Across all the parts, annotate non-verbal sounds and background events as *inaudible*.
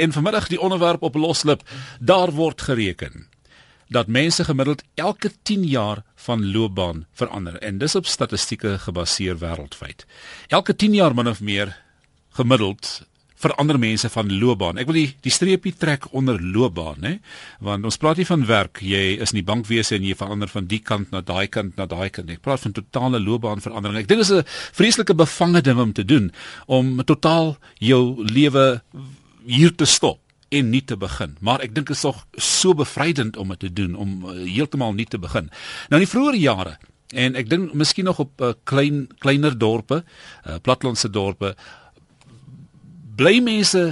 En vanmiddag die onderwerp op loslip, daar word gereken dat mense gemiddeld elke 10 jaar van loopbaan verander en dis op statistieke gebaseer wêreldwyd. Elke 10 jaar min of meer gemiddeld verander mense van loopbaan. Ek wil die die streepie trek onder loopbaan, hè? Want ons praat nie van werk, jy is in die bankwese en jy verander van die kant na daai kant na daai kant. Ek praat van totale loopbaanverandering. Ek dink dit is 'n vreeslike bevange ding om te doen om totaal jou lewe hier te stop en nie te begin. Maar ek dink dit is tog so bevrydend om dit te doen om uh, heeltemal nie te begin. Nou in die vroeë jare en ek dink miskien nog op uh, klein kleiner dorpe, uh, platlandse dorpe bly mense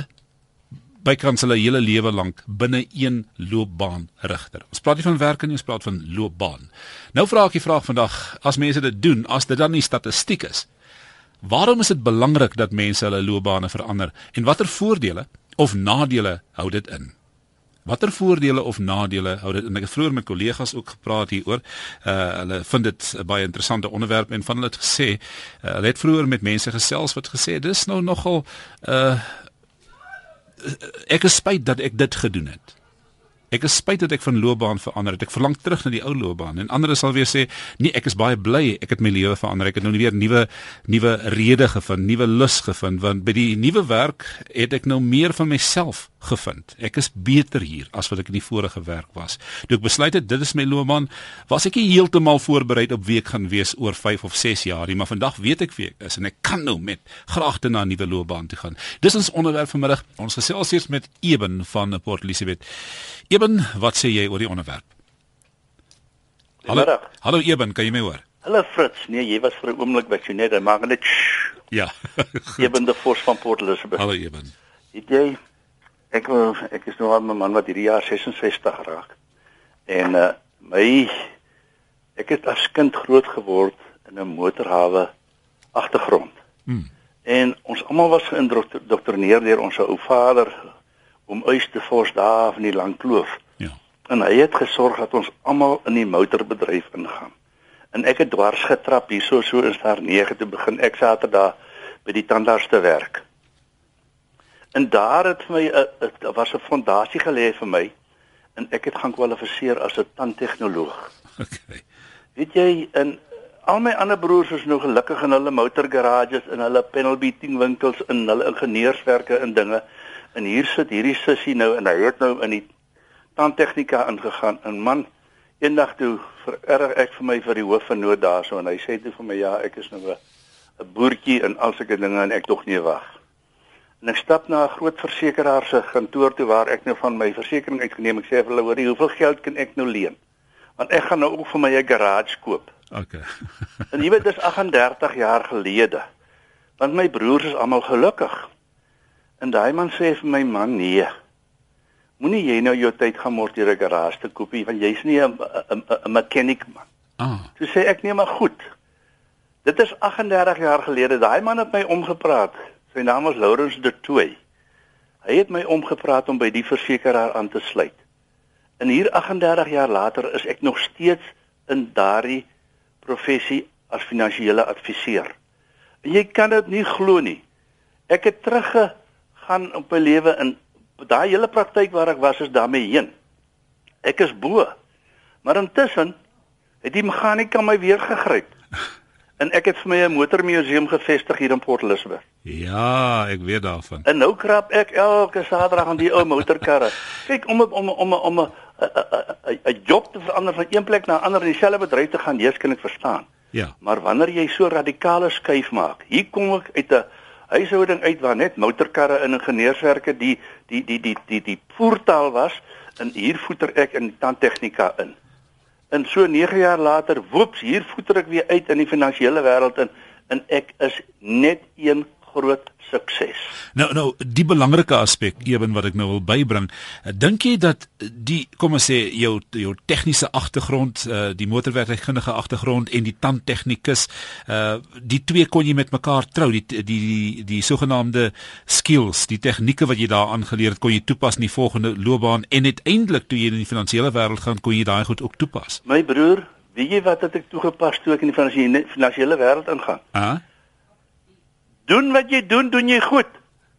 bykans hulle hele lewe lank binne een loopbaan rigter. Ons praat nie van werk nie, ons praat van loopbaan. Nou vra ek die vraag vandag, as mense dit doen, as dit dan nie statistiek is, waarom is dit belangrik dat mense hulle loopbane verander en watter voordele of nadele hou dit in? Watter voordele of nadele hou dit? En ek het vroeër met kollegas ook gepraat hieroor. Uh hulle vind dit 'n baie interessante onderwerp en van hulle het gesê, uh, hulle het vroeër met mense gesels wat gesê dis nou nogal uh ek is spyt dat ek dit gedoen het. Ek is spyt dat ek van loopbaan verander het. Ek verlang terug na die ou loopbaan. En ander sal weer sê, "Nee, ek is baie bly ek het my lewe verander. Ek het nou weer nuwe nuwe redes gevind, nuwe lus gevind want by die nuwe werk het ek nou meer van myself gevind. Ek is beter hier as wat ek in die vorige werk was. Toe ek besluit het dit is my loopbaan, was ek nie heeltemal voorberei op wie ek gaan wees oor 5 of 6 jaar nie, maar vandag weet ek wie ek is en ek kan nou met graagte na 'n nuwe loopbaan toe gaan. Dis ons onderwerp vanmiddag. Ons gesels eers met Eben van Port Elizabeth. Eben, wat sê jy oor die onderwerp? Hallo. Hallo Eben, kan jy my hoor? Hallo Fritz. Nee, jy was vir 'n oomblik weg, jy net, hy maak net Ja. *laughs* jy ben die fors van Port Elizabeth. Hallo Eben. Het jy ek wil ek is nou al 'n man wat hierdie jaar 66 raak. En uh my ek het as kind groot geword in 'n motorhawe agtergrond. Hmm. En ons almal was geïndoktrineer deur ons ou vader om uis te vors daar van die lang kloof. Ja. En hy het gesorg dat ons almal in die motorbedryf ingaan. En ek het dwars getrap hierso so in staar 9 te begin. Ek Saterdag by die tandarts te werk. En daar het vir my 'n daar was 'n fondasie gelê vir my en ek het gaan kwalifiseer as 'n tandtegnoloog. *laughs* Okay. Weet jy, in al my ander broers is nou gelukkig in hulle motorgarages en hulle panel beating winkels en hulle ingenieurswerke en dinge. En hier sit hierdie sussie nou en hy het nou in die tandtegnika ingegaan en man eendag toe vererg ek vir my vir die hoof van nood daarso en hy sê toe vir my ja, ek is nou 'n boertjie en al sulke dinge en ek tog nie wag. En ek stap na 'n groot versekeraar se kantoor toe waar ek nou van my versekerings uitgeneem. Ek sê vir hulle, "Hoor, hoeveel geld kan ek nou leen?" Want ek gaan nou ook vir my 'n garage koop. Okay. *laughs* En jy weet dis 38 jaar gelede. Want my broers is almal gelukkig. En daai man sê vir my man, "Nee. Moenie jy nou jou tyd gaan mors deur 'n garage te koop nie, want jy's nie 'n 'n 'n mechanic man." Ah. Toe sê ek, "Nee, maar goed. Dit is 38 jaar gelede. Daai man het my omgepraat. Sy naam was Lawrence de Toey. Hy het my omgepraat om by die versekeraar aan te sluit. En hier 38 jaar later is ek nog steeds in daardie professie as finansiële adviseur. En jy kan dit nie glo nie. Ek het teruggegaan op my lewe in daai hele praktyk waar ek was is daarmee heen. Ek is bo. Maar intussen het die meganiese my weer gegryp. *laughs* En ek het vir my 'n motormuseum gevestig hier in Port Elizabeth. Ja, ek weet daarvan. En nou krap ek elke Saterdag aan die ou motorkarre. *laughs* Kyk om om om om 'n 'n job te verander van een plek na 'n ander in dieselfde bedryf te gaan, eers kan ek verstaan. Ja. Maar wanneer jy so radikale skuif maak, hier kom ek uit 'n huishouding uit waar net motorkarre en ingenieurswerke die die die die die die voertaal was en hier voeter ek in tandtegnika in. En so 9 jaar later, woeps, hier voeter ek weer uit in die finansiële wêreld in en ek is net een groot sukses. Nou nou die belangrike aspek ewen wat ek nou wil bybring, dink jy dat die kom ons sê jou jou tegniese agtergrond, uh, die motorwerkkundige agtergrond en die tandtegnikus, uh die twee kon jy met mekaar trou, die die die, die sogenaamde skills, die tegnieke wat jy daar aangeleer het, kon jy toepas in die volgende loopbaan en uiteindelik toe jy in die finansiële wêreld gaan, kon jy daai goed ook toepas. My broer, weet jy wat het ek toegepas toe ek in die finansiële wêreld ingaan? Ah? Doen wat jy doen, doen jy goed.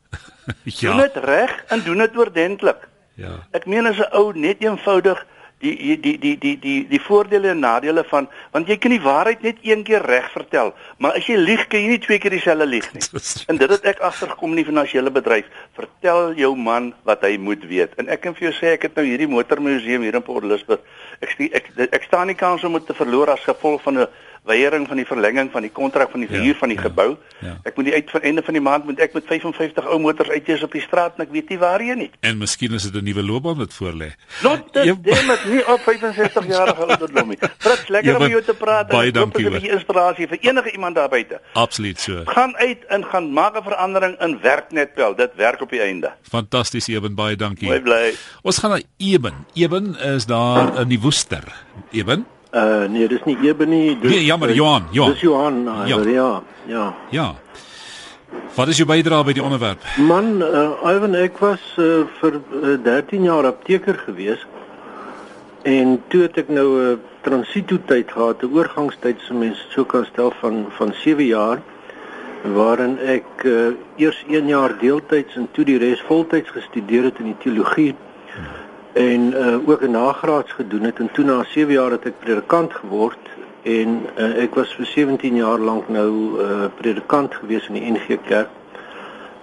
*laughs* ja. Doen dit reg en doen dit oordentlik. Ja. Ek meen as 'n ou net eenvoudig die die die die die die voordele en nadele van want jy kan die waarheid net een keer reg vertel, maar as jy lieg, kan jy nie twee keer dieselfde lieg nie. *laughs* En dit het ek agtergekom in die finansiële bedryf. Vertel jou man wat hy moet weet. En ek kan vir jou sê ek het nou hierdie motormuseum hier in Port Elizabeth. Ek ek ek, ek staan nie kans om dit te verloor as gevolg van 'n weiering van die verlenging van die kontrak van die verhuur ja, van die ja, gebou. Ja. Ek moet die uit van einde van die maand moet ek met 55 ou motors uitjous op die straat en ek weet nie waarheen nie. En miskien is dit 'n nuwe loopbaan wat voor lê. Not dit nie op 65 jarige *laughs* ouderdom nie. Frits, lekker om jou te praat. Baie dankie. Dit is 'n inspirasie vir enige iemand daar buite. Absoluut so. Gaan uit en gaan maak 'n verandering in werknetpel. Dit werk op die einde. Fantasties Eben, baie dankie. Baie bly. Ons gaan na Eben. Eben is daar in die Woester. Eben Uh nee, dis nie nie. Dis Nee, jammer, Johan, Johan. Dis Johan, uh, ja. ja. Ja. Ja. Wat is jou bydrae by die onderwerp? Man, uh Ivan ek was uh, vir uh, 13 jaar apteker gewees. En toe het ek nou 'n uh, transito tyd gehad, 'n oorgangstyd so mense so kan stel van van 7 jaar waarin ek uh, eers 1 jaar deeltyds en toe die res voltyds gestudeer het in die teologie en uh, ook 'n nagraads gedoen het en toe na 7 jaar het ek predikant geword en uh, ek was vir 17 jaar lank nou uh, predikant gewees in die NG Kerk.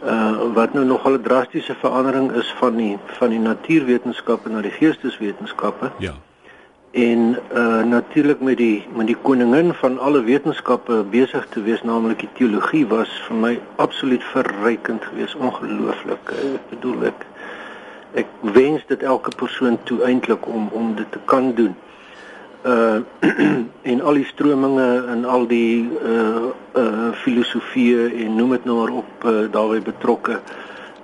Uh wat nou nogal 'n drastiese verandering is van die van die natuurwetenskappe na die geesteswetenskappe. Ja. En uh natuurlik met die met die koningin van alle wetenskappe besig te wees, naamlik die teologie was vir my absoluut verrykend geweest, ongelooflik. Ek bedoel ek ek wens dit elke persoon toe eintlik om om dit te kan doen. Uh *clears throat* en al die strominge en al die uh uh filosofieë en noem dit nou maar op uh, daarbey betrokke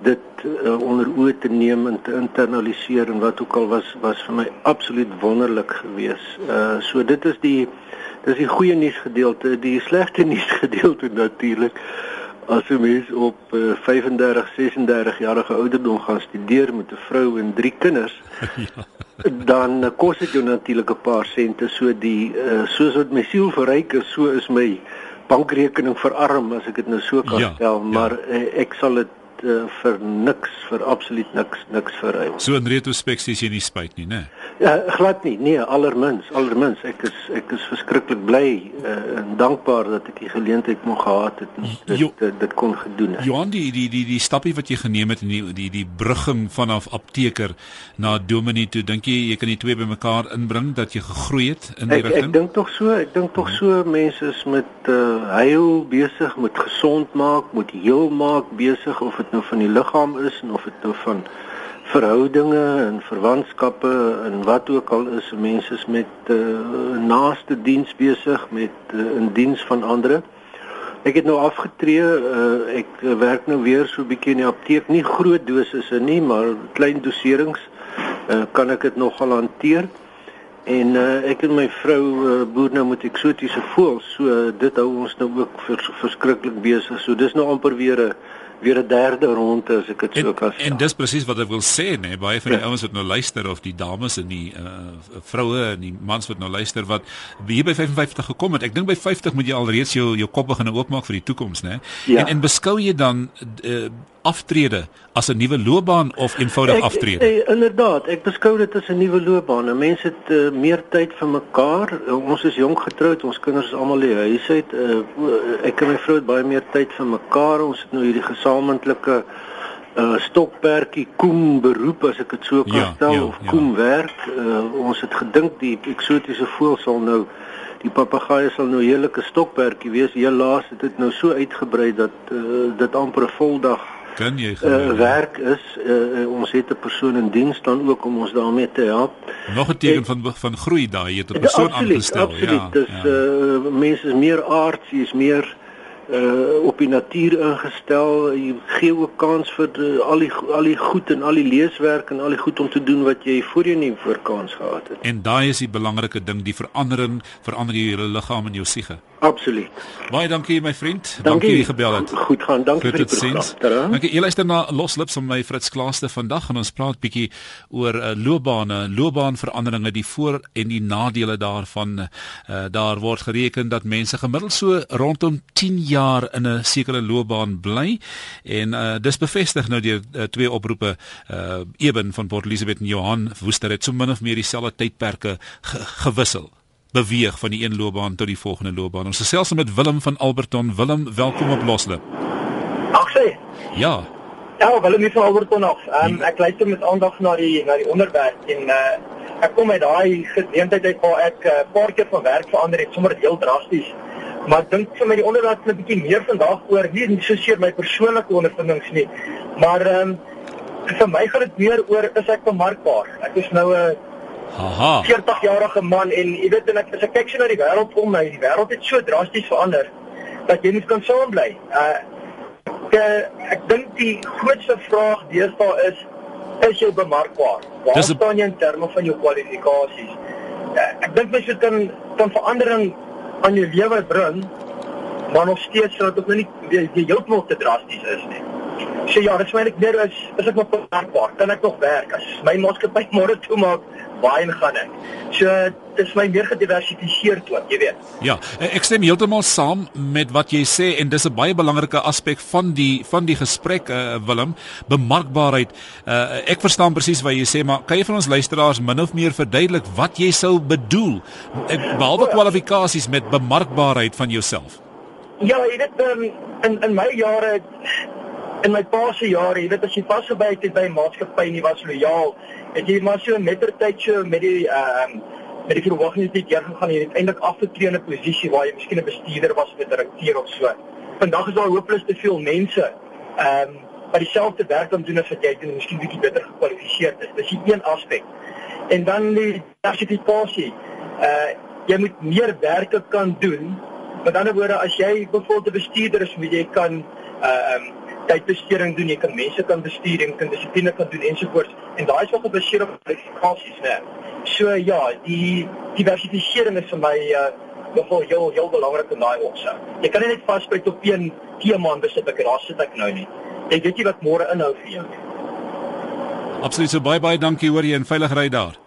dit uh, onder oë te neem en te internaliseer en wat ook al was was vir my absoluut wonderlik geweest. Uh so dit is die dis die goeie nuus gedeelte, die *laughs* slegte nuus gedeelte natuurlik as 'n mens op uh, 35, 36 jarige ouderdom gaan studeer met 'n vrou en drie kinders, *laughs* ja. dan uh, kos dit jou natuurlik 'n paar sente so die uh, soos wat my siel verryk is, so is my bankrekening verarm as ek dit nou so kan ja, stel, maar ja. uh, ek sal dit uh, vir niks vir absoluut niks niks verruil. So in retrospeksie is jy nie spyt nie, né? Ja, glad nie. Nee, allermins, allermins. Ek is ek is verskriklik bly uh, en dankbaar dat ek die geleentheid moeg gehad het en dit, jo, dit dit kon gedoen het. Johan, die die die die stappie wat jy geneem het in die die die brugging vanaf apteker na dominee toe, dink jy jy kan die twee bymekaar inbring dat jy gegroei het in die rigting? Ek dink tog so, ek dink tog so mense is met uh, heil besig, met gesond maak, met heel maak besig of dit nou van die liggaam is en of dit nou van verhoudinge en verwantskappe en wat ook al is mense is met uh, naaste diens besig met uh, in diens van ander. Ek het nou afgetree, uh, ek werk nou weer so 'n bietjie in die apteek, nie groot dosisse nie, maar klein doserings uh, kan ek dit nogal hanteer. En uh, ek en my vrou uh, boer nou met eksotiese voëls, so uh, dit hou ons nou ook vers, verskriklik besig. So dis nou amper weer 'n weer 'n derde ronde as ek dit so kan sê. En dis presies wat ek wil sê nê, nee, baie van die ja. ouens wat nou luister of die dames en die uh, vroue en die mans wat nou luister wat hier by 55 gekom het. Ek dink by 50 moet jy alreeds jou jou kop begin oopmaak vir die toekoms nê. Ja. En en beskou jy dan uh, aftrede as 'n nuwe loopbaan of eenvoudig ek, aftrede? Ek, inderdaad, ek beskou dit as 'n nuwe loopbaan. Mense het uh, meer tyd vir mekaar. Uh, ons is jonk getroud, ons kinders is almal in huis uit. Uh, ek en my vrou het baie meer tyd vir mekaar. Ons het nou hierdie gesamentlike uh stokperdjie koem beroep as ek dit so kan ja, stel ja, of koem ja. werk. Uh, ons het gedink die eksotiese voël sal nou die papegaai sal nou heerlike stokperdjie wees. Heel laas het dit nou so uitgebrei dat uh, dit amper 'n voldag kan jy uh, werk is uh, ons het 'n persoon in diens dan ook om ons daarmee te help. Nog 'n teken van van groei daai het 'n persoon aangestel. Absoluut, ja. Dis ja. uh mense is meer aards, is meer uh op die natuur ingestel. Jy gee ook kans vir uh, al die al die goed en al die leeswerk en al die goed om te doen wat jy voorheen nie voor kans gehad het. En daai is die belangrike ding, die verandering verander jou liggaam en jou siege. Absoluut. Baie dankie my vriend. Dankie, dankie jy gebel het. Goed gaan. Dankie Goed vir die program. Dankie. Jy luister na Loslips van my Fritz Klaaste vandag en ons praat bietjie oor uh, loopbane, loopbaanveranderinge, die voor en die nadele daarvan. Uh, daar word gereken dat mense gemiddeld so rondom 10 jaar jaar in 'n sekere loopbaan bly en uh, dis bevestig nou deur uh, twee oproepe uh Eben van Port Elizabeth en Johan Woester het so min of meer dieselfde tydperke ge gewissel beweeg van die een loopbaan tot die volgende loopbaan. Ons gesels met Willem van Alberton. Willem, welkom op Loslip. Ag sê. Ja. Ja, Willem hier van Alberton af. Um, ek luister met aandag na die na die onderwerp en uh ek kom met daai geleentheid uit waar ek 'n uh, paar keer van werk verander het, sommer heel drasties. Maar dink vir my die onderwerp is 'n bietjie meer vandag oor nie net so seer my persoonlike ondervindings nie, maar ehm um, vir my gaan dit meer oor is ek bemarkbaar. Ek is nou 'n Haha. 40 jarige man en jy weet en ek as ek kyk so na die wêreld om my, die wêreld het so drasties verander dat jy moet kan saam bly. Uh ek ek dink die grootste vraag deesdae is is jy bemarkbaar? Waar Dis staan jy in terme van jou kwalifikasies? Uh, ek dink mens moet kan kan verandering aan jou lewe bring, maar nog steeds sodat dit nou nie jy heeltemal te drasties is nie. So ja, dit is my net meer is is ek nog bemarkbaar? Kan ek nog werk? As my maatskappy *laughs* môre toe maak, waarheen gaan ek? So dit is my meer gediversifiseerd ook, jy weet. Ja, ek stem heeltemal saam met wat jy sê en dis 'n baie belangrike aspek van die van die gesprek uh, Willem, bemarkbaarheid. Uh, ek verstaan presies wat jy sê, maar kan jy vir ons luisteraars min of meer verduidelik wat jy sou bedoel Ek- behalwe kwalifikasies met bemarkbaarheid van jouself? Ja, jy weet um, in in my jare in my pa se jare, jy weet as jy vasgebyt het by 'n maatskappy en jy was lojaal, het jy maar so mettertyd so met die ehm met die verwagtinge dit deur gegaan jy het eintlik afgetree in 'n posisie waar jy miskien 'n bestuurder was of 'n direkteur of so. Vandag is daar hopeloos te veel mense ehm um, wat dieselfde werk kan doen as wat jy doen, en miskien bietjie beter gekwalifiseerd is. Dis een aspek. En dan die diversifikasie. Uh jy moet meer werke kan doen. Met ander woorde, as jy byvoorbeeld 'n bestuurder is, moet jy kan uh um tydbesteding doen, jy kan mense kan bestuur, jy kan dissipline kan doen ensovoorts. En daai is wat gebaseer op kwalifikasies, né? So ja, die diversifisering is vir my uh nogal heel heel belangrik in daai opsig. Jy kan nie net vasbyt op een tema en besit ek daar sit ek nou nie. Jy weet nie wat môre inhou vir jou nie. Absoluut so baie baie dankie hoor jy en veilig ry daar.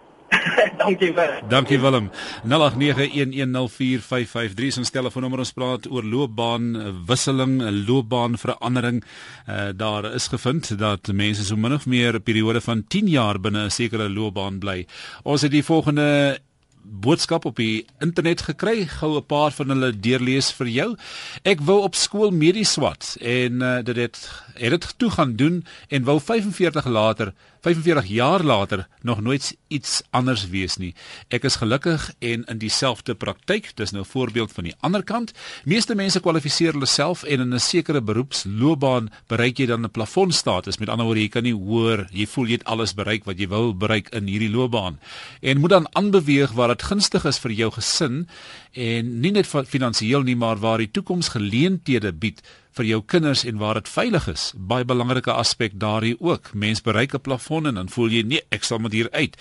Dankie *laughs* vir. Dankie Willem. 0891104553 is ons telefoonnommer ons praat oor loopbaan wisseling, eh, loopbaan verandering. Uh, daar is gevind dat mense so min of meer 'n periode van 10 jaar binne 'n sekere loopbaan bly. Ons het die volgende boodskap op die internet gekry, gou 'n paar van hulle deurlees vir jou. Ek wou op skool medies swat en uh, dit het het dit toe gaan doen en wou 45 later 45 jaar later nog nooit iets anders wees nie. Ek is gelukkig en in dieselfde praktyk. Dis nou 'n voorbeeld van die ander kant. Meeste mense kwalifiseer hulle self en in 'n sekere beroepsloopbaan bereik jy dan 'n plafondstatus. Met ander woorde, jy kan nie hoor, jy voel jy het alles bereik wat jy wou bereik in hierdie loopbaan. En moet dan aanbeweeg waar dit gunstig is vir jou gesin en nie net finansiëel nie, maar waar die toekoms geleenthede bied vir jou kinders en waar dit veilig is. Baie belangrike aspek daarin ook. Mens bereik 'n plafon en dan voel jy nee, ek sal met hier uit.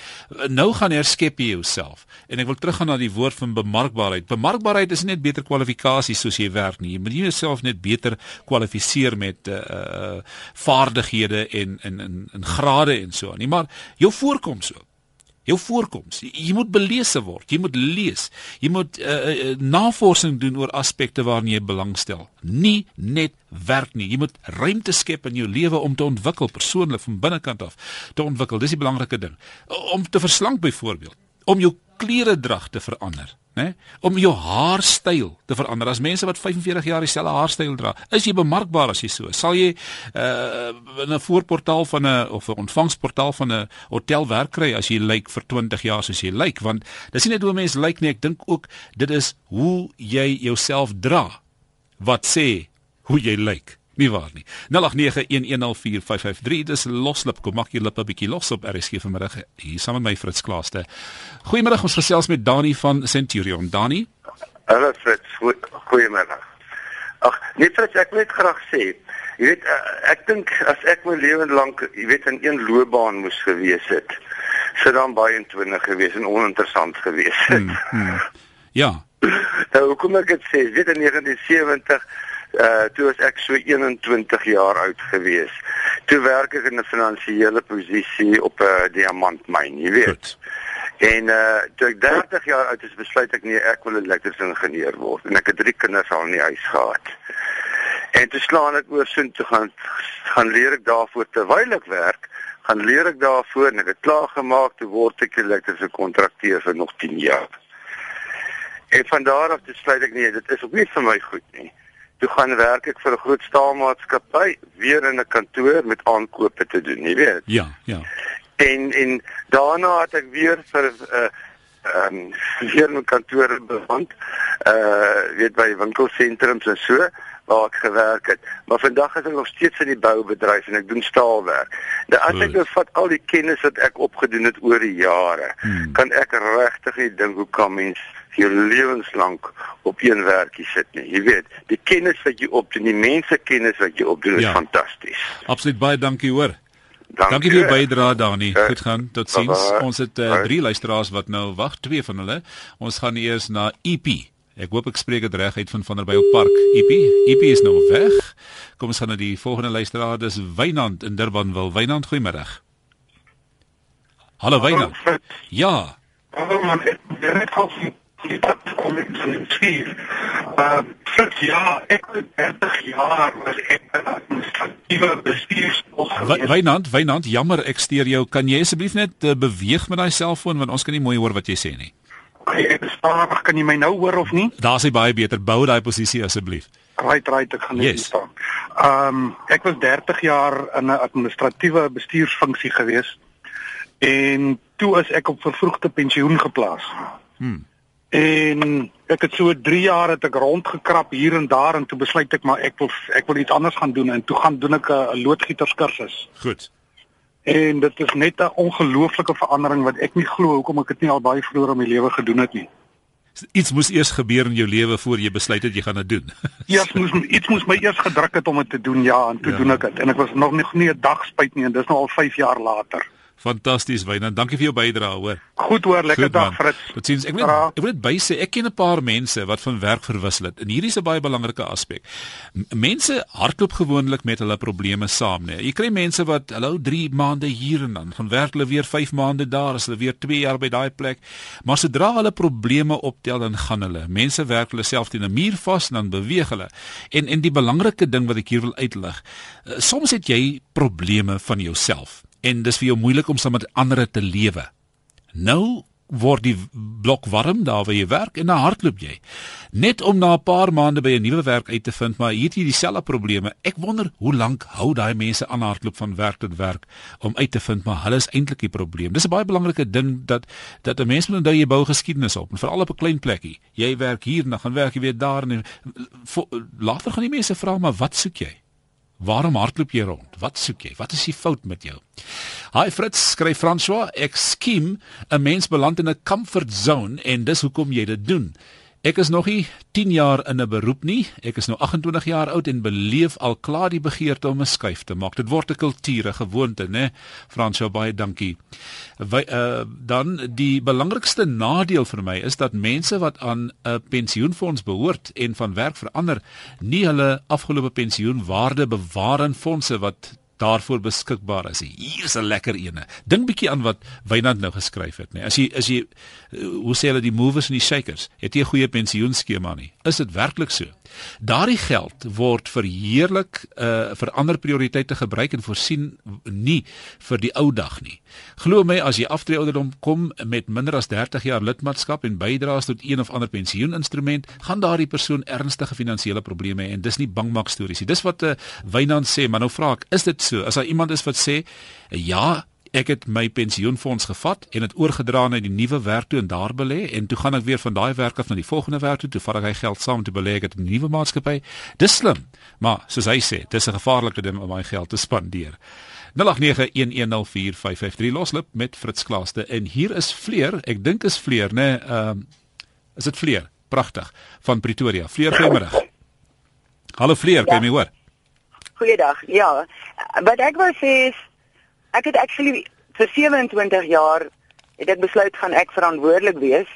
Nou gaan herskep jy jouself. En ek wil teruggaan na die woord van bemarkbaarheid. Bemarkbaarheid is nie net beter kwalifikasies soos jy werk nie. Jy moet jouself net beter kwalifiseer met uh, uh vaardighede en en en, en grade en so aan. Nie maar jou voorkoms ook jou voorkoms. Jy, jy moet belese word. Jy moet lees. Jy moet uh, uh, navorsing doen oor aspekte waarna jy belangstel. Nie net werk nie. Jy moet ruimte skep in jou lewe om te ontwikkel persoonlik van binnekant af te ontwikkel. Dis die belangrike ding. Om te verslank byvoorbeeld, om jou klere drag te verander né? Om jou haarstyl te verander. As mense wat 45 jaar dieselfde haarstyl dra, is jy bemarkbaar as jy so. Sal jy uh in 'n voorportaal van 'n of 'n ontvangsportaal van 'n hotel werk kry as jy lyk vir 20 jaar soos jy lyk, want dis nie net hoe mense lyk nie, ek dink ook dit is hoe jy jouself dra wat sê hoe jy lyk. Nie waar nie. 0891104553 dis loslip. Kom maak jy lippe bietjie los op RSG vanmiddag hier saam met my Fritz Klaaste. Goeiemiddag, ons gesels met Dani van Centurion. Dani? Hallo Fritz, goeiemiddag. Ag, nee Fritz, ek wil net graag sê, jy weet uh, ek dink as ek my lewe lank, jy weet in een loopbaan moes gewees het, sou dan baie intonig gewees en oninteressant gewees het. Hmm, hmm. Ja. *laughs* nou hoekom ek dit sê, weet in 1970 uh toe was ek so 21 jaar oud gewees. Toe werk ek in 'n finansiële posisie op 'n diamantmyn, jy weet. Goed. En uh toe ek 30 jaar oud is, besluit ek nee, ek wil 'n elektriese ingenieur word en ek het drie kinders al in die huis gehad. En toe slaan ek oor sin toe gaan gaan leer ek daarvoor terwyl ek werk, gaan leer ek daarvoor en ek het klaar gemaak te word ek elektriese kontrakteur vir nog 10 jaar. En van daar af besluit ek nee, dit is ook nie vir my goed nie. Toe gaan werk ek vir 'n groot staalmaatskappy, weer in 'n kantoor met aankope te doen, jy weet. Ja, ja. En en daarna het ek weer vir 'n uh, ehm um, weer 'n kantoor beland. Uh weet by winkelsentrums en so waar ek gewerk het. Maar vandag is ek nog steeds in die boubedryf en ek doen staalwerk. Nou as ek nou vat al die kennis wat ek opgedoen het oor die jare, hmm. kan ek regtig nie dink hoe kan mens jou lewenslank op een werkie sit nie. Jy weet, die kennis wat jy opdoen, die mense kennis wat jy opdoen ja. is fantasties. Absoluut baie dankie hoor. Dankie, dankie vir jou bydrae Dani. Uh, Goed gaan. Totsiens. Ons het uh, drie luisteraars wat nou wag, twee van hulle. Ons gaan eers na EP. Ek hoop ek spreek dit reg uit van Vanderbijl Park. EP, EP is nou weg. Kom ons gaan na die volgende luisteraar. Dis Wynand in Durban wil. Wynand, goeiemôre. Hallo Wynand. Ja. Hallo man, ek het al die pad kom ek die skier. Uh, vir ja, ek het 30 jaar was ek 'n administratiewe bestuurspos. Wynand, Wynand, jammer ek steur jou. Kan jy asseblief net uh, beweeg met daai selfoon want ons kan nie mooi hoor wat jy sê nie. Okay, ek stadig, kan jy my nou hoor of nie? Daar's hy baie beter. Bou daai posisie asseblief. Right, right, ek gaan net yes. staan. Ehm, um, ek was 30 jaar in 'n administratiewe bestuursfunksie gewees en toe is ek op vervroegde pensioen geplaas. Hmm. En ek het so 3 jaar het ek rondgekrap hier en daar en toe besluit ek maar ek wil ek wil iets anders gaan doen en toe gaan doen ek 'n loodgieterskursus. Goed. En dit is net 'n ongelooflike verandering wat ek nie glo hoekom ek dit nie al baie vroeër in my lewe gedoen het nie. Iets moes eers gebeur in jou lewe voor jy besluit het jy gaan dit doen. *laughs* Ja, moes iets moes my eers gedruk het om dit te doen. Ja, en toe ja. doen ek dit. En ek was nog nie, nie 'n dag spyt nie en dis nou al 5 jaar later. Fantasties Wynand, dankie vir jou bydrae hoor. Goed hoor, lekker Goed, dag Fritz. Totsiens. Ek wil ek wil net bysê ek ken 'n paar mense wat van werk verwissel het. En hierdie is 'n baie belangrike aspek. Mense hardloop gewoonlik met hulle probleme saam, nee. Jy kry mense wat hulle hou 3 maande hier en dan gaan werk hulle weer 5 maande daar, as hulle weer 2 jaar by daai plek. Maar sodra hulle probleme optel dan gaan hulle. Mense werk hulle self teen 'n muur vas en dan beweeg hulle. En en die belangrike ding wat ek hier wil uitlig, eh, soms het jy probleme van jouself en dis vir jou moeilik om saam met ander te lewe. Nou word die blok warm daar waar jy werk en dan hardloop jy. Net om na 'n paar maande by 'n nuwe werk uit te vind, maar hier het jy dieselfde probleme. Ek wonder hoe lank hou daai mense aan hardloop van werk tot werk om uit te vind maar hulle is eintlik die probleem. Dis 'n baie belangrike ding dat dat 'n mens moet onthou jy bou geskiedenis op en veral op 'n klein plekkie. Jy werk hier en dan gaan werk jy weer daar en later gaan die mense vra maar wat soek jy? Waarom hardloop jy rond? Wat soek jy? Wat is die fout met jou? Hi Fritz, skryf François, ek skiem 'n mens beland in 'n comfort zone en dis hoekom jy dit doen. Ek is nog nie 10 jaar in 'n beroep nie. Ek is nou 28 jaar oud en beleef al klaar die begeerte om 'n skuif te maak. Dit word 'n kultuur, 'n gewoonte, né? Fransjo, baie dankie. Wy uh dan die belangrikste nadeel vir my is dat mense wat aan 'n pensioenfonds behoort en van werk verander, nie hulle afgelope pensioenwaarde bewaar in fondse wat daarvoor beskikbaar is. Hier is 'n lekker ene. Dink bietjie aan wat Wynand nou geskryf het. Nee. As jy as jy hoe sê hulle die movers en die shakers, het jy 'n goeie pensioenskema nie. Is dit werklik so? Daardie geld word verheerlik uh vir ander prioriteite gebruik en voorsien nie vir die ou dag nie. Glo my as jy aftree ouderdom kom met minder as 30 jaar lidmaatskap en bydraes tot een of ander pensioeninstrument, gaan daardie persoon ernstige finansiële probleme hê en dis nie bangmak stories nie. Dis wat uh, Wynand sê, maar nou vra ek, is dit so? As daar iemand is wat sê, ja, ek het my pensioenfonds gevat en dit oorgedra na die nuwe werk toe en daar belê en toe gaan ek weer van daai werk af na die volgende werk toe. Toe vat ek hy geld saam te belê ek het 'n nuwe maatskappy. Dis slim maar soos hy sê dis 'n gevaarlike ding om my geld te spandeer. 0891104553 loslip met Fritz Klaaste. En hier is Fleur ek dink is Fleur nê nee, ehm um, is dit Fleur pragtig. Van Pretoria. Fleur goeiemôre. Hallo Fleur ja. kan jy my hoor? Goeiedag. Ja wat ek wou sê is ek het actually vir 27 jaar het ek besluit gaan ek verantwoordelik wees.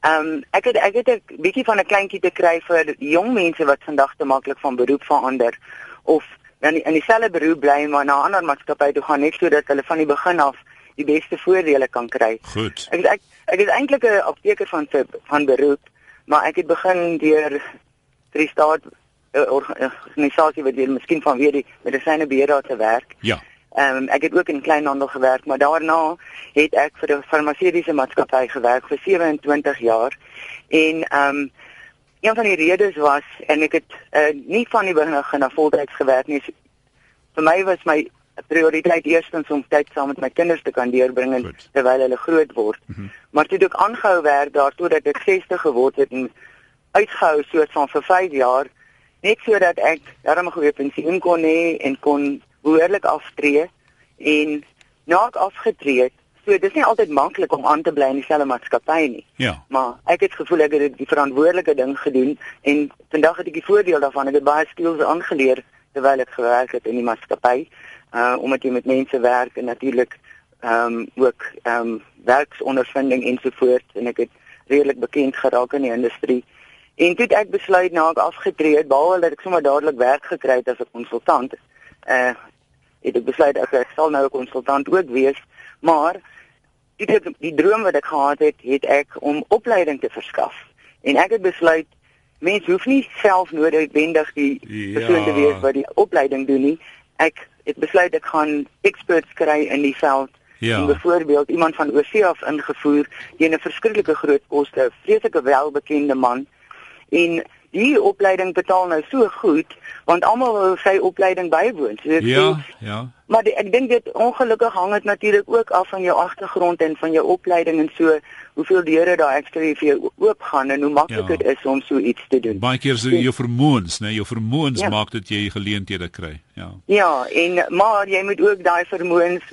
Ehm um, ek het ek het 'n bietjie van 'n kleintjie te kry vir jong mense wat vandag te maklik van beroep verander of dan in dieselfde beroep bly maar na 'n ander maatskappy toe gaan net sodat hulle van die begin af die beste voordele kan kry. Goed. Ek ek, ek is eintlik 'n apteker van van beroep, maar ek het begin deur drie staat 'n organisasie wat jy miskien van weet die medisyne beheer te werk. Ja. Ehm um, ek het ook in kleinhandel gewerk, maar daarna het ek vir 'n farmaseutiese maatskappy gewerk vir 27 jaar. En ehm um, een van die redes was en ek het uh, nie van die begin af na voltyds gewerk nie. Vir my was my prioriteit eerstens om tyd saam met my kinders te kan deurbring terwyl hulle groot word. Mm -hmm. Maar toe ek aangehou werk daartoe dat ek 60 geword het en uitgehou soort van vir 5 jaar net sodat ek darm 'n goeie pensioen kon hê en kon behoorlik aftree en na ek afgetree het, so dis nie altyd maklik om aan te bly in dieselfde maatskappy nie. Ja. Maar ek het gevoel ek het die verantwoordelike ding gedoen en vandag het ek die voordeel daarvan ek het baie skills aangeleer terwyl ek gewerk het in die maatskappy uh omdat jy met mense werk en natuurlik ehm um, ook ehm um, werksondervinding ensovoorts en ek het redelik bekend geraak in die industrie. En toe het ek besluit na ek afgetree het, behalwe dat ek sommer dadelik werk gekry het as 'n konsultant, uh het ek besluit ek, ek sal nou 'n konsultant ook wees, maar die die droom wat ek gehad het, het ek om opleiding te verskaf. En ek het besluit mens hoef nie self noodwendig die ja. persoon te wees wat die opleiding doen nie. Ek het besluit ek gaan experts kry in die veld. Ja. En byvoorbeeld iemand van oorsee af ingevoer, die 'n verskriklike groot koste, vreeslike welbekende man en die opleiding betaal nou so goed want almal wil sy opleiding bywoon. So ek ja, sê, ja. Maar die, ek dink dit ongelukkig hang dit natuurlik ook af van jou agtergrond en van jou opleiding en so hoeveel deure daar ekstra vir jou oopgaan en hoe maklik ja. dit is om so iets te doen. Baie keer so jou vermoëns, né, jou vermoëns ja. maak dat jy geleenthede kry. Ja. Ja, en maar jy moet ook daai vermoëns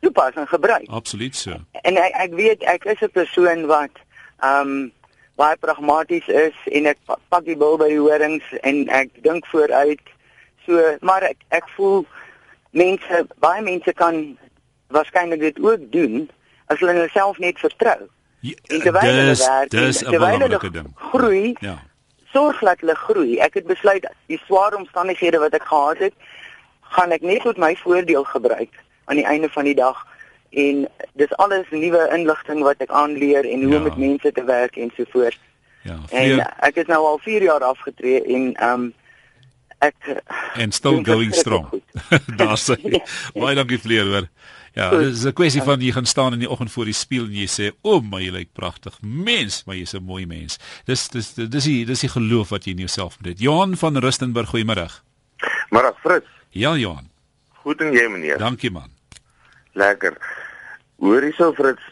toepas en gebruik. Absoluut so. En ek ek weet ek is 'n persoon wat ehm um, baie pragmaties is en ek pak die bil by die horings en ek dink vooruit. So, maar ek ek voel mense baie mense kan waarskynlik dit ook doen as hulle hulle self net vertrou. Ja, terwyl hulle werk, terwyl hulle groei. Ja. Sorg dat hulle groei. Ek het besluit die swaar omstandighede wat ek gehad het, gaan ek net tot my voordeel gebruik aan die einde van die dag en dis alles nuwe inligting wat ek aanleer en hoe om ja. met mense te werk en so voort. Ja. Vier... En ek is nou al 4 jaar afgetree en ehm um, ek en still going strong. *laughs* Daar sê *laughs* baie dankie vleer hoor. Ja, dis 'n kwessie van jy gaan staan in die oggend voor die spieël en jy sê, "O, oh, my jy lyk pragtig. Mens, maar jy's 'n mooi mens." Dis dis dis die dis die geloof wat jy in jouself moet hê. Johan van Rustenburg, goeiemôre. Môre Fritz. Ja, Johan. Goed en jy meneer. Dankie man. Lekker. Hoor hierso Fritz,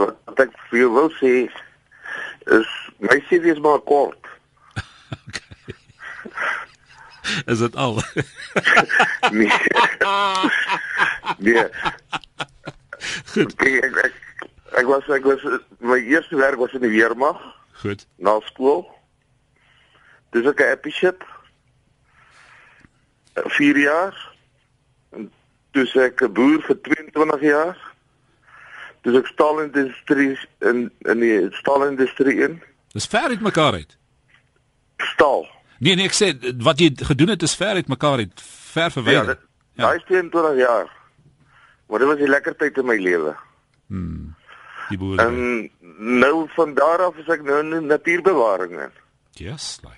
wat ek vir jou wil sê is my CV is maar kort. okay. *laughs* Is dit al? *laughs* nee. *laughs* nee. Goed. Okay, ek, ek, ek was ek was my eerste werk was in die weermag. Goed. Na skool. Dis ek 'n appiship. 4 jaar. En toe ek 'n boer vir 22 jaar. Dis ek staalindustrie in in die staalindustrie in. Dis ver uit mekaar uit. Staal. Nee nee, ek sê wat jy gedoen het is ver uit mekaar uit, ver verwyder. Ja, ja. daai 22 jaar. Maar dit was 'n lekker tyd in my lewe. Hm. Die boere. En nou van daar af is ek nou in natuurbewaring in. Yes, like.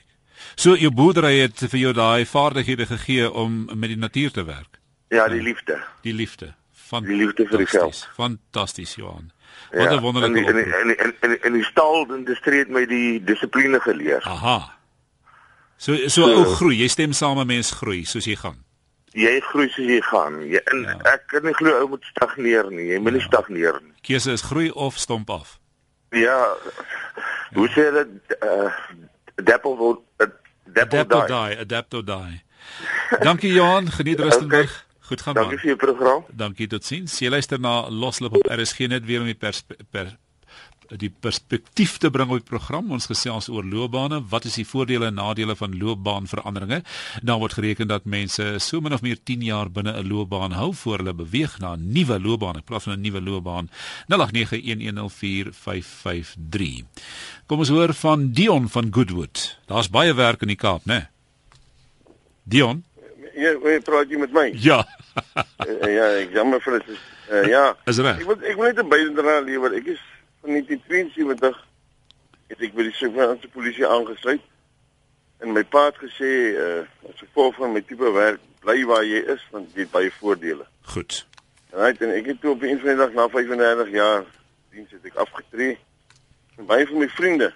So jou boerdery het vir jou daai vaardighede gegee om met die natuur te werk. Ja, die liefde. Die liefde van die liefde vir die geld. Fantasties, Johan. Wat 'n ja, wonderlike en en en en en die staalindustrie het my die dissipline geleer. Aha. So so ou groei, jy stem saam met mense groei soos jy gaan. Jy groei soos jy gaan. Jy en ja. ek kan nie glo ou moet stagneer nie. Jy moet nie ja. stagneer nie. Keuse is groei of stomp af. Ja. Hoe sê dit uh adapt or adapt or die. Adapt or die. Dankie Johan, geniet Rustenburg. Okay. Goed gaan Dankie man. vir jou program. Dankie totsiens. Jy luister na Loslip op RSG net weer om die pers per die perspektief te bring op die program. Ons gesels oor loopbane. Wat is die voordele en nadele van loopbaanveranderinge? Nou word gereken dat mense so min of meer 10 jaar binne 'n loopbaan hou voor hulle beweeg na 'n nuwe loopbaan in plaas van 'n nuwe loopbaan. 0891104553. Kom ons hoor van Dion van Goodwood. Daar's baie werk in die Kaap, né? Dion Ja, jy praat jy met my? Ja. Uh, ja, ek jammer vir dit. Uh, ja. Is reg. Ek wil ek wil net 'n bydra lewer. Ek is van 1972 het ek by die Suid-Afrikaanse polisie aangesluit. en my pa het gesê uh as gevolg van my tipe werk bly waar jy is want jy het baie voordele. Goed. Right, en ek het toe op 'n van die dag na 35 jaar diens het ek afgetree. En baie van my vriende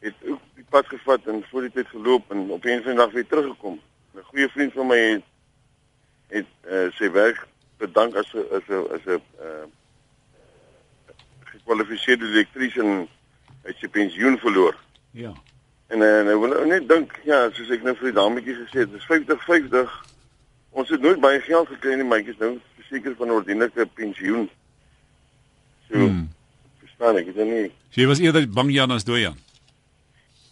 het ook die pad gevat en voor die tyd geloop en op 'n van die dag weer teruggekom. 'n Goeie vriend van my het het uh, sy werk bedank as 'n as 'n as 'n uh gekwalifiseerde elektriesien uit sy pensioen verloor. Ja. En en ek wil net dink ja, soos ek nou vir die dametjie gesê het, dis 50 50. Ons het nooit baie geld gekry nie, maar ek is nou verseker van 'n ordentlike pensioen. So, Hmm. verstaan ek, dit is nie jy was eerder bang Jan as dooi Jan.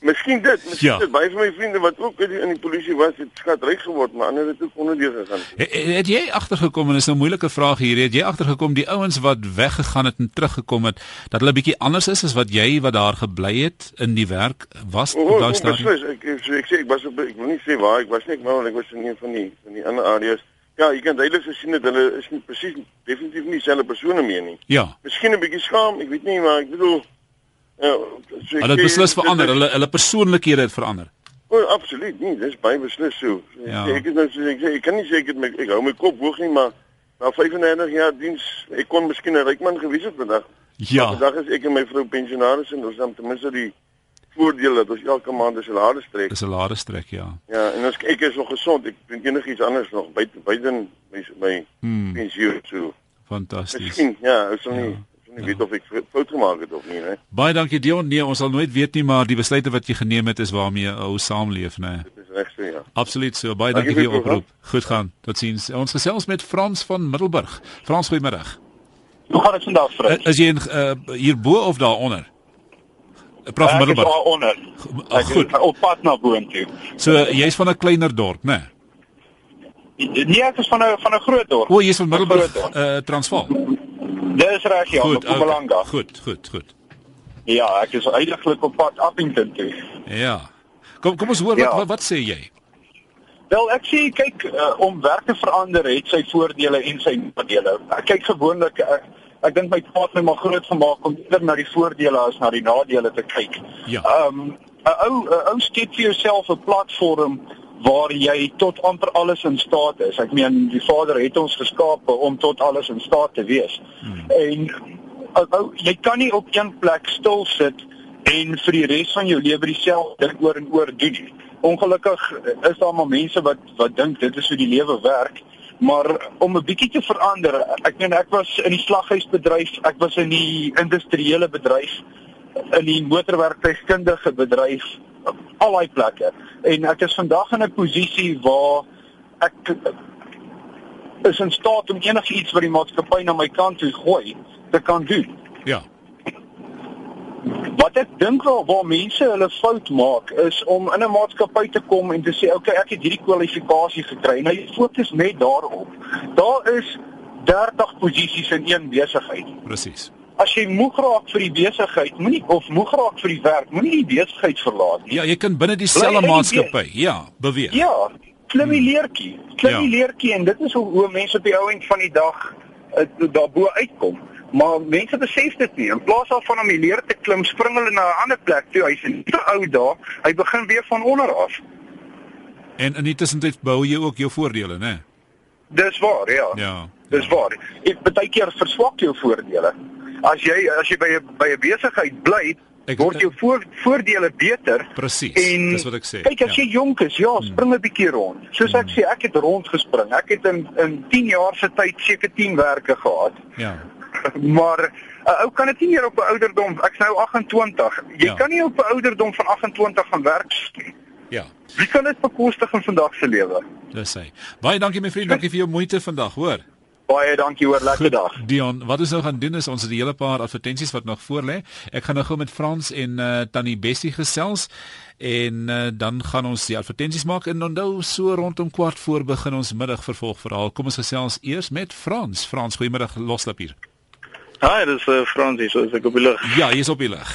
Miskien dit, miskien Ja. dit baie van my vriende wat ook in die, in die polisie was, het skatryk geword, maar ander het ook onderdeur gegaan. Het, het jy agtergekom en dis nou 'n moeilike vraag hier, het jy agtergekom die ouens wat weggegaan het en teruggekom het dat hulle bietjie anders is as wat jy wat daar gebly het in die werk was O, op oh, daai oh, stadium? beslis, ek ek, so ek sê ek was op ek wil nie sê waar ek was nie, ek wou ek was in een van die van die ander areas. Ja, jy kan duidelik gesien dat hulle is nie presies definitief nie dieselfde persone meer nie. Ja. Miskien 'n bietjie skaam, ek weet nie, maar ek bedoel ja, so Hulle het beslis verander, hulle hulle persoonlikhede het verander. O, oh, absoluut nie, dis baie beslis so. Ja. ja. Ek is nou so ek sê ek kan nie sê ek het my ek hou my kop hoog nie, maar na 35 jaar diens, ek kon miskien 'n ryk man gewees het vandag. Ja. Vandag is ek en my vrou pensionaris en ons het ten minste die voordeel dat ons elke maand 'n salaris trek. 'n lade strek, ja. Ja, en ons ek is nog gesond. Ek doen enigiets anders nog buite buite my my Hmm. pensioen so. Fantasties. Miskien, ja, ek sal nie Ja. Ek nie weet of ek fout gemaak het of nie, né? Baie dankie Dion. Nee, ons sal nooit weet nie, maar die besluite wat jy geneem het is waarmee jy ou saamleef, né? Dit is reg so, ja. Absoluut so. Baie Dankie dankie vir jou oproep. Goed gaan. Totsiens. Ons gesels met Frans van Middelburg. Frans, goeiemiddag. Hoe gaan dit vandag, Fred? Is jy in uh, hierbo of daaronder? Prof Ek is Middelburg. daar onder. Ah, Ek goed. is op pad na boontoe. So jy's van 'n kleiner dorp, né? Nee, ek is van 'n van 'n groot dorp. O, jy's van Middelburg, dorp. uh, Transvaal. Dis reg ja, Goed, op Mpumalanga. okay. goed, goed, goed. Ja, ek is eintlik op pad Appington toe. Ja. Kom kom ons hoor wat Ja. wat, wat sê jy? Wel, ek sê kyk uh, om werk te verander het sy voordele en sy nadele. Ek kyk gewoonlik ek, ek dink my pa het my maar groot gemaak om eerder na die voordele as na die nadele te kyk. Ja. Ehm um, 'n ou 'n ou skep vir jouself 'n platform waar jy tot amper alles in staat is. Ek meen die Vader het ons geskape om tot alles in staat te wees. Hmm. En ou ou, jy kan nie op een plek stil sit en vir die res van jou lewe dieselfde ding oor en oor doen nie. Ongelukkig is daar maar mense wat wat dink dit is hoe die lewe werk. Maar om 'n bietjie te verander, ek meen ek was in die slaghuisbedryf, ek was in die industriële bedryf, in die motorwerktuigkundige bedryf, al daai plekke. En ek is vandag in 'n posisie waar ek is in staat om enigiets wat die maatskappy na my kant toe gooi te kan doen. Ja. Wat ek dink wel waar mense hulle fout maak is om in 'n maatskappy te kom en te sê okay, ek het hierdie kwalifikasie gekry. Nou jy fokus net daarop. Daar is 30 posisies in een besigheid. Presies. As jy moeg raak vir die besigheid, moenie of moeg raak vir die werk, moenie die besigheid verlaat nie. Ja, jy kan binne dieselfde in die maatskappy, ja, beweeg. Ja, klim die leertjie. Klim Ja. die leertjie en dit is hoe, hoe mense op die ou end van die dag uh, daarbo uitkom. Maar mense besef dit nie. In plaas daarvan om die leer te klim, spring hulle na 'n ander plek toe. Hy's te oud daar. Hy begin weer van onder af. En in die tussentyd bou jy ook jou voordele, né? Dis waar, ja. Ja. Dis waar. Ek baie keer verswak jou voordele. As jy as jy by 'n by 'n besigheid bly, Ek- word jou voor, voordele beter. Presies. En Dis wat ek sê. Kyk, as ja. jy jonk is, ja, spring 'n bietjie rond. Soos ek sê, ek het rondgespring. Ek het in in 10 jaar se tyd seker 10 werke gehad. Ja. *laughs* Maar 'n ou kan dit nie meer op 'n ouderdom. Ek's nou 28. Jy Ja. kan nie op 'n ouderdom van 28 gaan werk nie. Ja. Wie kan dit bekostig in vandag se lewe? Dis hy. Baie dankie my vriend, dankie vir jou moeite vandag, hoor. Baie dankie hoor, lekker dag. Dion, wat ons nou gaan doen is ons het 'n hele paar advertensies wat nog voor lê. Ek gaan nou gou met Frans en uh, Tannie Bessie gesels en uh, dan gaan ons die advertensies maak en onthou so rondom kwart voor begin ons middag vervolgverhaal. Kom ons gesels eers met Frans. Frans, goeiemiddag, loslap hier. Hi, dis uh, Fransie, so is ek op die lug. Ja, jy's op die lig.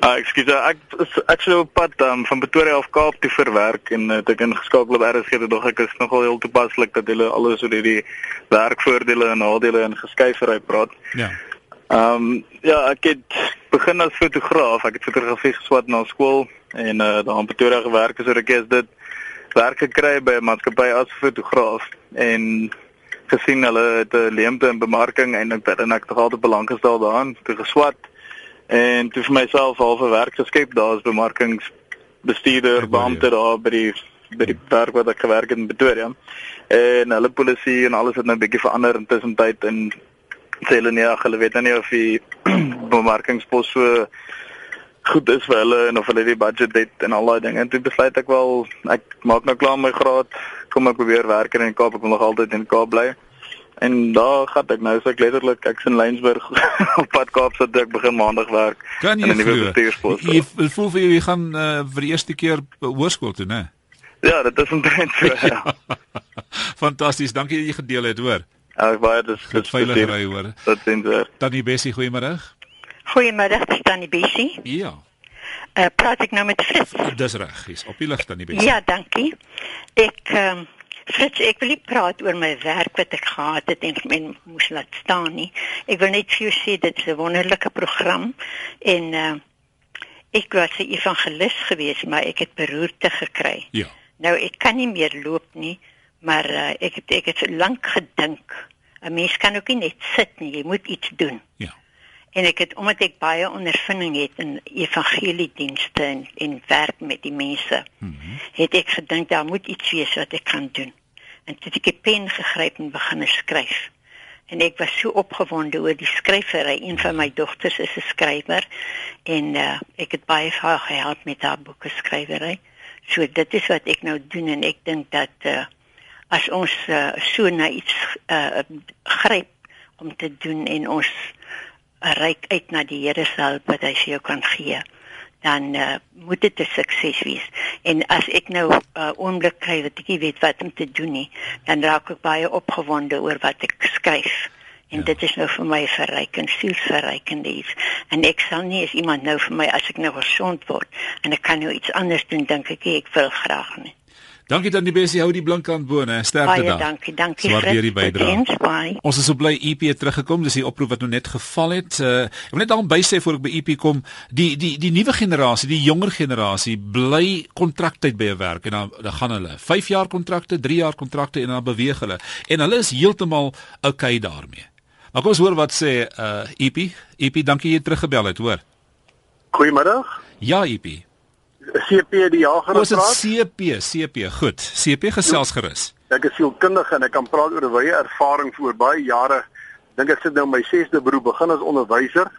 Ah, ekskuus, ek is- ek sou op pad um, van Pretoria af Kaap toe vir werk en uh, ek ingeskakel op RSG dit dog ek is nogal heel toepaslik dat hulle alles oor hierdie werkvoordele en nadele en geskuifery praat. Ja. Ehm um, ja, ek het begin as fotograaf. Ek het fotografie geswat na skool en uh daar in Pretoria gewerk as 'n rekes dit werk gekry by 'n maatskappy as fotograaf en gesien hulle het 'n leemte in bemarking en ek het en ek het altyd belang gestel daaraan, te geswat en toe vir myself halfe werk geskep. Daar as bemarkingsbestuurder, beampte daar by die by die werk wat ek gewerk het in Pretoria. En hulle polisie en alles het nou 'n bietjie verander intussen tyd en sê hulle nee, ag, hulle weet nou nie of die *clears throat* bemarkingspos so goed is vir hulle en of hulle die budget het en al daai dinge. En toe besluit ek wel ek maak nou klaar my graad, kom ek probeer werk in die Kaap, ek wil nog altyd in die Kaap bly. En daar gaan ek nou so ek letterlik ek's in Lensburg *laughs* op pad Kaap so ek begin maandag werk kan in 'n nuwe bestuurspos. Jy voel vir jou jy gaan uh, vir die eerste keer hoërskool toe, né? Ja, dit is omtrent so. *laughs* ja. Fantasties, dankie dat jy gedeel het, hoor. Ek baie dis goed veilig ry, hoor. Tot sins weer. Tannie Bessie, goeiemôre. Goeiemiddag, Tannie Bessie. Ja. Uh, praat ek nou met Fritz? Dis reg, is op die lig Tannie Bessie. Ja, dankie. Ek um, Fritz, ek wil nie praat oor my werk wat ek gehad het en men moes laat staan nie. Ek wil net vir jou sê dit is 'n wonderlike program en uh, ek was 'n evangelis gewees, maar ek het beroerte gekry. Ja. Nou ek kan nie meer loop nie, maar uh, ek het ek het lank gedink. 'n Mens kan ook nie net sit nie, jy moet iets doen. Ja en ek het omdat ek baie ondervinding het in evangeliedienste en en werk met die mense mm -hmm. het ek gedink daar moet iets wees wat ek kan doen. En toe ek 'n pen gegryp en begin skryf. En ek was so opgewonde oor die skryfery een van my dogters is 'n skrywer en uh, ek het baie haar gehelp met haar boeke skrywery. So dit is wat ek nou doen en ek dink dat uh, as ons uh, so na iets uh, gryp om te doen en ons reik uit na die Here se hulp wat hy vir jou kan gee dan uh, moet dit 'n sukses wees. En as ek nou 'n uh, oomblik kry wat ek nie weet wat om te doen nie, dan raak ek baie opgewonde oor wat ek skryf. En ja. dit is nou vir my verrykend, sielsverrykend iets. En ek sal nie as iemand nou vir my as ek nou gesond word en ek kan nou iets anders doen, dink ek ek wil graag nie. Dankie dan die besie hou die blink aan bo, hè. Sterkte dan. Baie dankie, dankie. Waardeer die bydrae. Ons is so bly EP het teruggekom. Dis die oproep wat nou net geval het. Uh, ek wil net daarom bysê voor ek by EP kom, die die die nuwe generasie, die jonger generasie bly kontraktyd by 'n werk en dan dan gaan hulle 5 jaar kontrakte, 3 jaar kontrakte en dan beweeg hulle. En hulle is heeltemal okay daarmee. Maar kom ons hoor wat sê uh EP. EP, dankie jy teruggebel het, hoor. Goeiemiddag. Ja, EP. CP die jager praat. Ons CP, CP, goed. CP gesels gerus. Ek is sielkundige en ek kan praat oor 'n wye ervaring vir baie jare. Dink ek sit nou my 6de beroep begin as onderwyser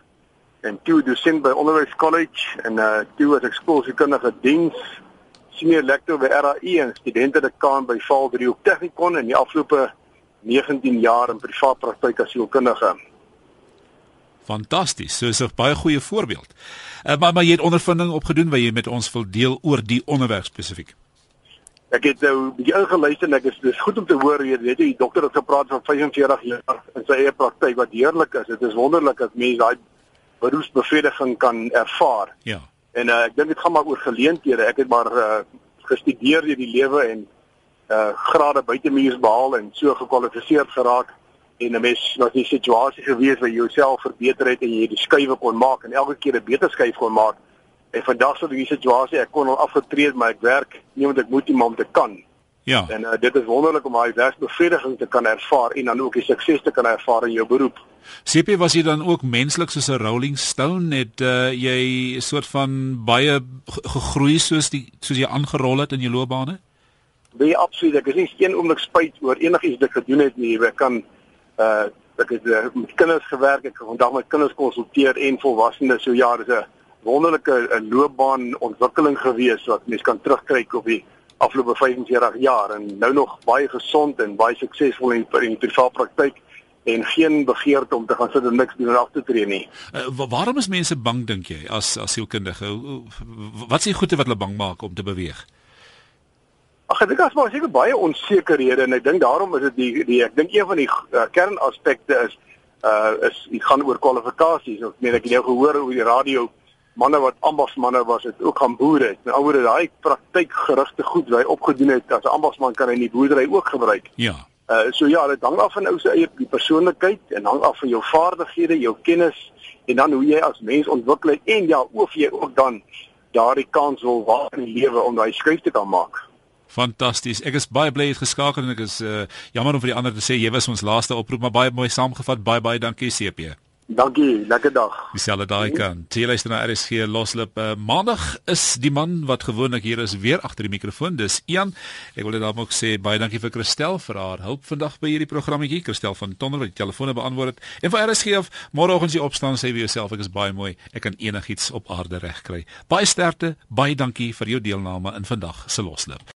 en toe dosent by Onderwys College en uh toe as ek skoolsielkundige diens senior lektor by RAI en studente dekaan by Valdriehoek Technikon in die afgelope 19 jaar in privaat praktyk as sielkundige. Fantasties. So is 'n baie goeie voorbeeld. Uh, maar maar jy het ondervinding opgedoen wat jy met ons wil deel oor die onderwerp spesifiek. Ek het nou 'n bietjie ingeluister en ek is dis goed om te hoor jy weet die dokter het gepraat van 45 jaar in sy eie praktyk wat heerlik is. Dit is wonderlik as mense daai beroepsbevrediging kan ervaar. Ja. En uh, ek dink dit gaan maar oor geleenthede. Ek het maar uh, gestudeer deur die lewe en uh grade buitemuurs behaal en so gekwalifiseer geraak en 'n mens was die situasie gewees waar jy jouself verbeter het en jy die skuwe kon maak en elke keer 'n beter skuif kon maak. En vandag sou die situasie ek kon al afgetree maar ek werk nie omdat ek moet iemand te kan. Ja. En uh, dit is wonderlik om daai werksbevrediging te kan ervaar en dan ook die sukses te kan ervaar in jou beroep. CP was jy dan ook menslik soos 'n Rolling Stone het uh, jy 'n soort van baie gegroei soos die soos jy aangerol het in jou loopbane? Nee, absoluut. Ek is nie een oomblik spyt oor enigiets wat ek gedoen het nie. Ek kan uh ek het uh, met kinders gewerk, ek het vandag met kinders konsulteer en volwassenes. So ja, dis 'n wonderlike 'n loopbaan ontwikkeling gewees wat mens kan terugkyk op die afgelope 45 jaar en nou nog baie gesond en baie suksesvol in in die privaat praktyk en geen begeerte om te gaan sit en niks doen en af te tree nie. Uh, waarom is mense bang dink jy as as sielkundige? Wat is die goeie wat hulle bang maak om te beweeg? Ag ek dink as maar seker baie onsekerhede en ek dink daarom is dit die die ek dink een van die uh, kernaspekte is uh is die gaan oor kwalifikasies. Ek meen ek het nou gehoor oor die radio manne wat ambasmanne was het ook gaan boere. Met ander woorde daai praktykgerigte goed wat hy opgedoen het as 'n ambasman kan hy in die boerdery ook gebruik. Ja. Uh so ja, dit hang af van ou se eie persoonlikheid en hang af van jou vaardighede, jou kennis en dan hoe jy as mens ontwikkel het en ja, of jy ook dan daardie kans wil waag in die lewe om daai skuif te kan maak. Fantasties. Ek is baie bly jy het geskakel en ek is uh, jammer om vir die ander te sê jy was ons laaste oproep, maar baie mooi saamgevat. Baie baie dankie CP. Dankie, lekker dag. Dieselfde daai kan. Teeluister na RSG Loslip. Uh, Maandag is die man wat gewoonlik hier is weer agter die mikrofoon. Dis Ian. Ek wil dit dan ook sê baie dankie vir Christel vir haar hulp vandag by hierdie programmetjie. Christel van Tonder wat die telefone beantwoord het. En vir RSG of môreoggend jy opstaan sê vir jouself ek is baie mooi. Ek kan enigiets op aarde regkry. Baie sterkte. Baie dankie vir jou deelname in vandag se Loslip.